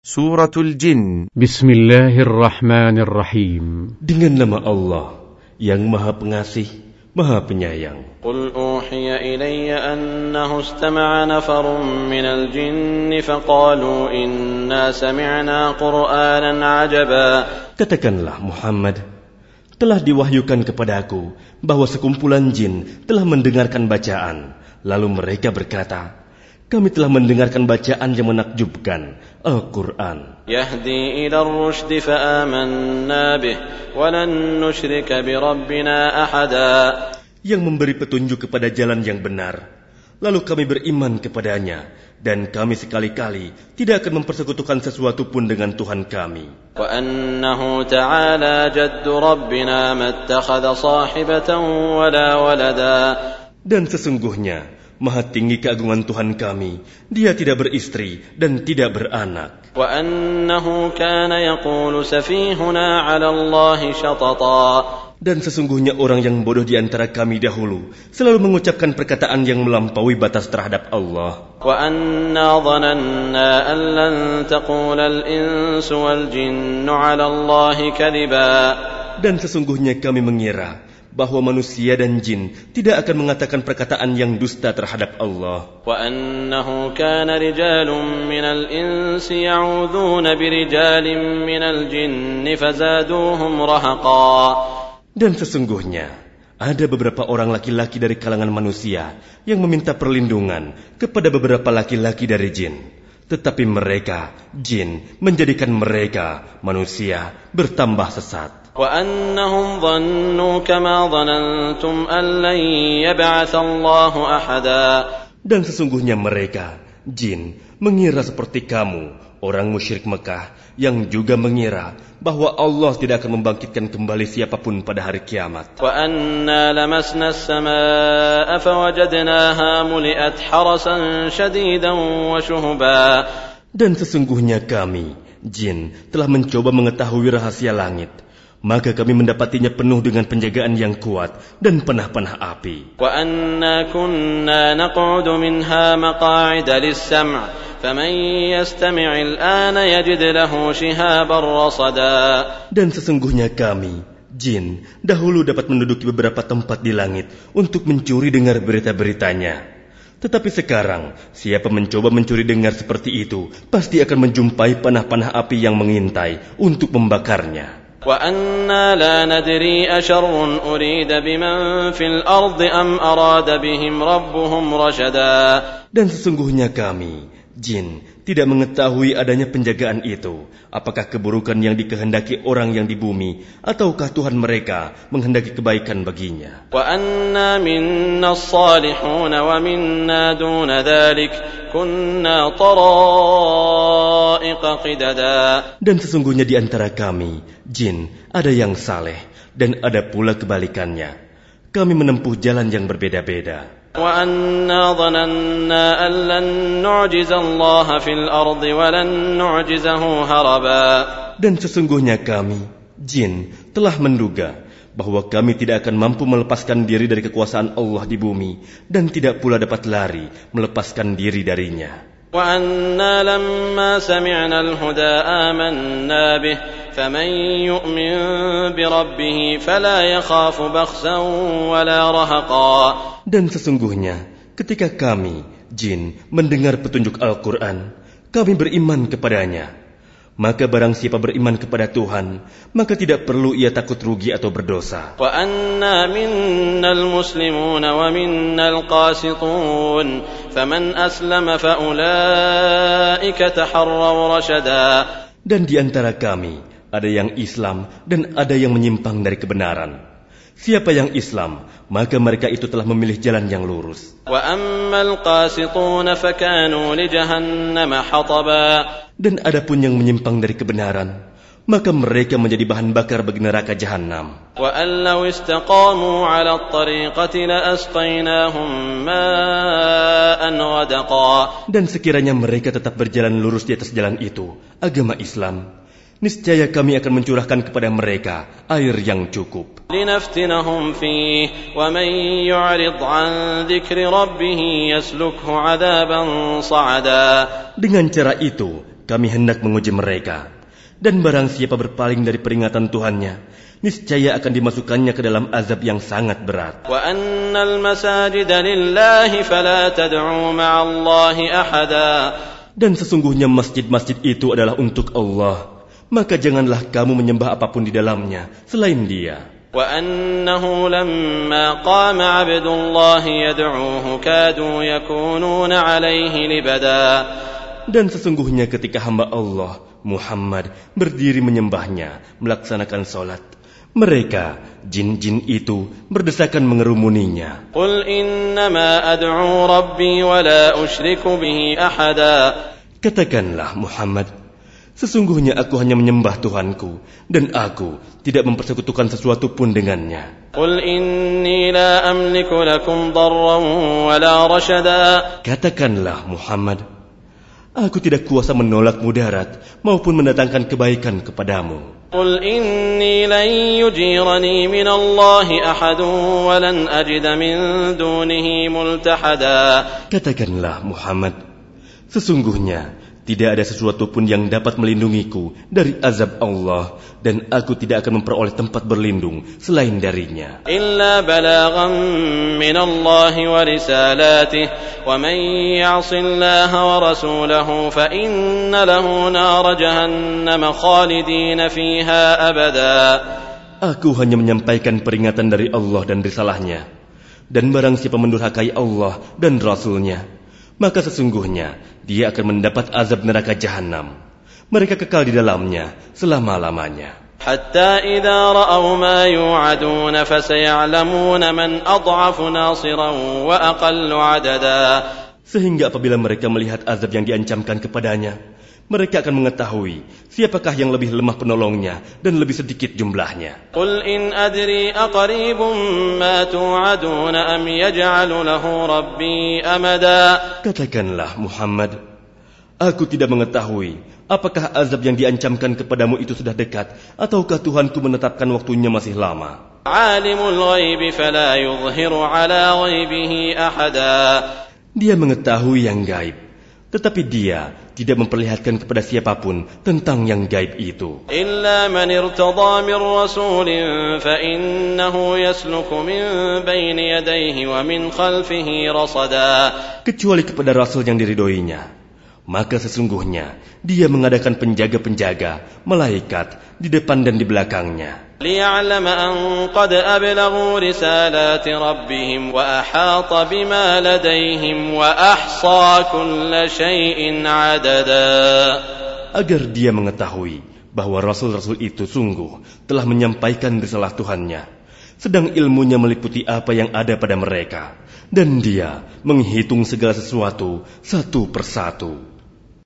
Suratul Jin بسم الله الرحمن الرحيم Dengan nama Allah yang Maha Pengasih, Maha Penyayang. قل أوحي إلي أنه استمع نفر من الجن فقالوا إنا سمعنا قرآنا عجبا Katakanlah Muhammad, telah diwahyukan kepadaku bahwa sekumpulan jin telah mendengarkan bacaan. Lalu mereka berkata, kami telah mendengarkan bacaan yang menakjubkan, Al-Quran. Yahdi ila rushdi fa'amanna bih, walan nushrika bi Rabbina ahada. Yang memberi petunjuk kepada jalan yang benar. Lalu kami beriman kepadanya, dan kami sekali-kali tidak akan mempersekutukan sesuatu pun dengan Tuhan kami. Dan sesungguhnya, Maha tinggi keagungan Tuhan kami. Dia tidak beristri dan tidak beranak. Dan sesungguhnya orang yang bodoh di antara kami dahulu selalu mengucapkan perkataan yang melampaui batas terhadap Allah. Dan sesungguhnya kami mengira bahwa manusia dan jin tidak akan mengatakan perkataan yang dusta terhadap Allah. وأنه كان رجال من الإنس يعوذون برجال من الجن فزادوهم رهقا Dan sesungguhnya ada beberapa orang laki-laki dari kalangan manusia yang meminta perlindungan kepada beberapa laki-laki dari jin. Tetapi mereka, jin, menjadikan mereka, manusia, bertambah sesat. وأنهم ظنوا كما ظننتم أن لن يبعث الله أحدا Dan sesungguhnya mereka, jin, mengira seperti kamu, orang musyrik Mekah, yang juga mengira bahwa Allah tidak akan membangkitkan kembali siapapun pada hari kiamat. وأنا لمسنا السماء فوجدناها ملئت حرسا شديدا وشهبا Dan sesungguhnya kami, jin, telah mencoba mengetahui rahasia langit. maka kami mendapatinya penuh dengan penjagaan yang kuat dan panah-panah api. Dan sesungguhnya kami, jin, dahulu dapat menduduki beberapa tempat di langit untuk mencuri dengar berita-beritanya. Tetapi sekarang, siapa mencoba mencuri dengar seperti itu, pasti akan menjumpai panah-panah api yang mengintai untuk membakarnya. وأنا لا ندري أشر أريد بمن في الأرض أم أراد بهم ربهم رشدا. Dan sesungguhnya kami, Jin tidak mengetahui adanya penjagaan itu. Apakah keburukan yang dikehendaki orang yang di bumi, ataukah Tuhan mereka menghendaki kebaikan baginya? Dan sesungguhnya di antara kami, jin, ada yang saleh dan ada pula kebalikannya. Kami menempuh jalan yang berbeda-beda. وأنا ظننا أن لن نعجز الله في الأرض ولن نعجزه هربا Dan sesungguhnya kami, jin, telah menduga bahwa kami tidak akan mampu melepaskan diri dari kekuasaan Allah di bumi dan tidak pula dapat lari melepaskan diri darinya. وأنا لما سمعنا الهدى آمنا به فمن يؤمن بربه فلا يخاف بخسا ولا رهقا Dan sesungguhnya ketika kami, jin, mendengar petunjuk Al-Quran, kami beriman kepadanya. Maka barang siapa beriman kepada Tuhan, maka tidak perlu ia takut rugi atau berdosa. وأنا منا المسلمون ومنا القاسطون فمن أسلم فأولئك تحروا رشدا Dan di antara kami ada yang Islam dan ada yang menyimpang dari kebenaran. Siapa yang Islam, maka mereka itu telah memilih jalan yang lurus. Dan ada pun yang menyimpang dari kebenaran, maka mereka menjadi bahan bakar bagi neraka jahanam. Dan sekiranya mereka tetap berjalan lurus di atas jalan itu, agama Islam, niscaya kami akan mencurahkan kepada mereka air yang cukup. Dengan cara itu, kami hendak menguji mereka. Dan barang siapa berpaling dari peringatan Tuhannya, niscaya akan dimasukkannya ke dalam azab yang sangat berat. Dan sesungguhnya masjid-masjid itu adalah untuk Allah Maka janganlah kamu menyembah apapun di dalamnya selain dia. وأنه لما قام عبد الله يدعوه كادوا يكونون عليه لبدا Dan sesungguhnya ketika hamba Allah, Muhammad, berdiri menyembahnya, melaksanakan sholat, mereka, jin-jin itu, berdesakan mengerumuninya. قل إنما أدعو ربي ولا أشرك به أحدا Katakanlah Muhammad, sesungguhnya aku hanya menyembah Tuhanku, dan aku tidak mempersekutukan sesuatu pun dengannya. قل إني لا أملك لكم ضرا ولا رشدا Katakanlah Muhammad, aku tidak kuasa menolak mudarat maupun mendatangkan kebaikan kepadamu. قل إني لن يجيرني من الله أحد ولن أجد من دونه ملتحدا Katakanlah Muhammad, sesungguhnya tidak ada sesuatu pun yang dapat melindungiku dari azab Allah dan aku tidak akan memperoleh tempat berlindung selain darinya. Illa min Allah wa wa man ya'si Allah wa rasulahu fa inna lahu nar jahannam fiha abada. Aku hanya menyampaikan peringatan dari Allah dan risalahnya. Dan barang siapa mendurhakai Allah dan Rasulnya, maka sesungguhnya dia akan mendapat azab neraka jahanam. Mereka kekal di dalamnya selama-lamanya. Sehingga apabila mereka melihat azab yang diancamkan kepadanya, mereka akan mengetahui siapakah yang lebih lemah penolongnya dan lebih sedikit jumlahnya. Qul in adri ma tu'adun am yaj'alu lahu rabbi amada. Katakanlah Muhammad, aku tidak mengetahui apakah azab yang diancamkan kepadamu itu sudah dekat ataukah Tuhanku menetapkan waktunya masih lama. Alimul ghaibi fala yuzhiru ala ghaibihi ahada. Dia mengetahui yang gaib tetapi dia tidak memperlihatkan kepada siapa pun tentang yang gaib itu. Kecuali kepada rasul yang diridoinya. Maka sesungguhnya dia mengadakan penjaga-penjaga, malaikat di depan dan di belakangnya. ليعلم أن قد أبلغوا رسالات ربهم وأحاط بما لديهم وأحصى كل شيء عددا agar dia mengetahui bahwa rasul-rasul itu sungguh telah menyampaikan risalah Tuhannya, sedang ilmunya meliputi apa yang ada pada mereka, dan dia menghitung segala sesuatu satu persatu.